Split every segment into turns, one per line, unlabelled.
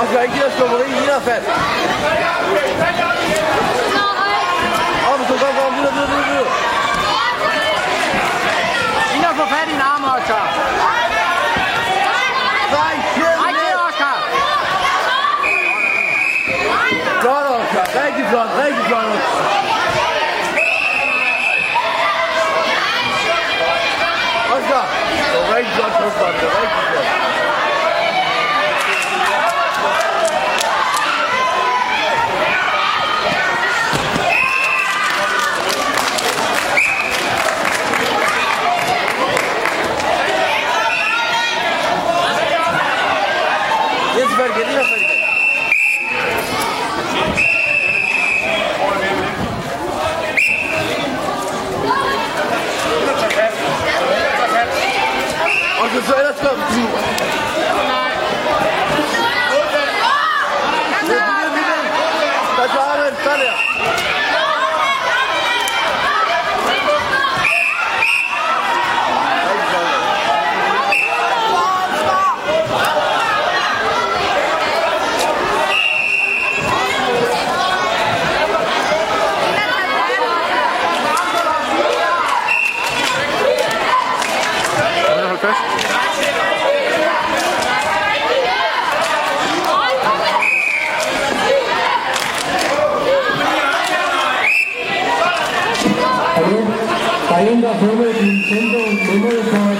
Oscar, ikke de der skubberi i dig fat. Op, så kom, kom, videre, videre, videre, videre.
Ind og få fat i en arm, Oscar.
Nej,
Oscar.
Flot, Oscar. Rigtig flot, rigtig flot. Oscar, det var rigtig flot, Oscar. Gracias. Der
en, der har fundet et Nintendo memory card,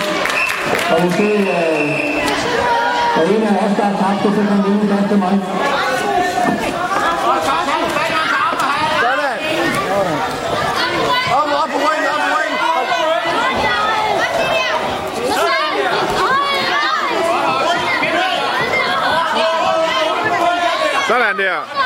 og måske øh, er en af os, der har tabt det, så kan vi lige til mig.
Sådan. Op,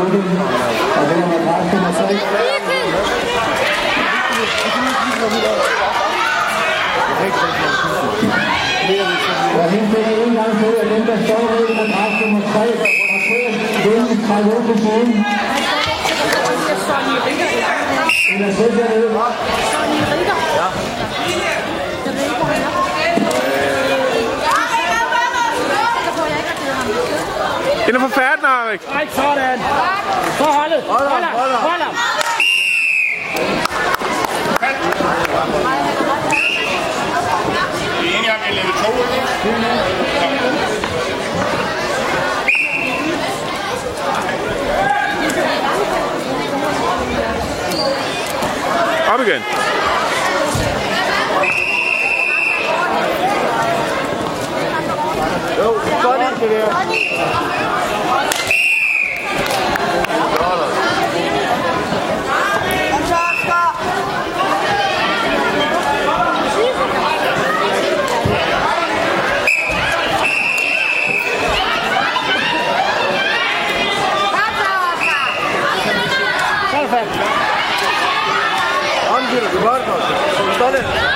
Thier. Og det er madras nummer 3. Jeg henstiller en gang til, at dem, der står ved madras nummer 3, og til den trækker ud siden. Eller sæt jer ned.
Ind og er for Arik.
Nej, sådan. Så holdet.
Hold op,
Hold ham.
hold
ham.
Det er en gang med level 2, ikke?
Op igen.
Jo, godt det der.
Så er det fat.
Hånden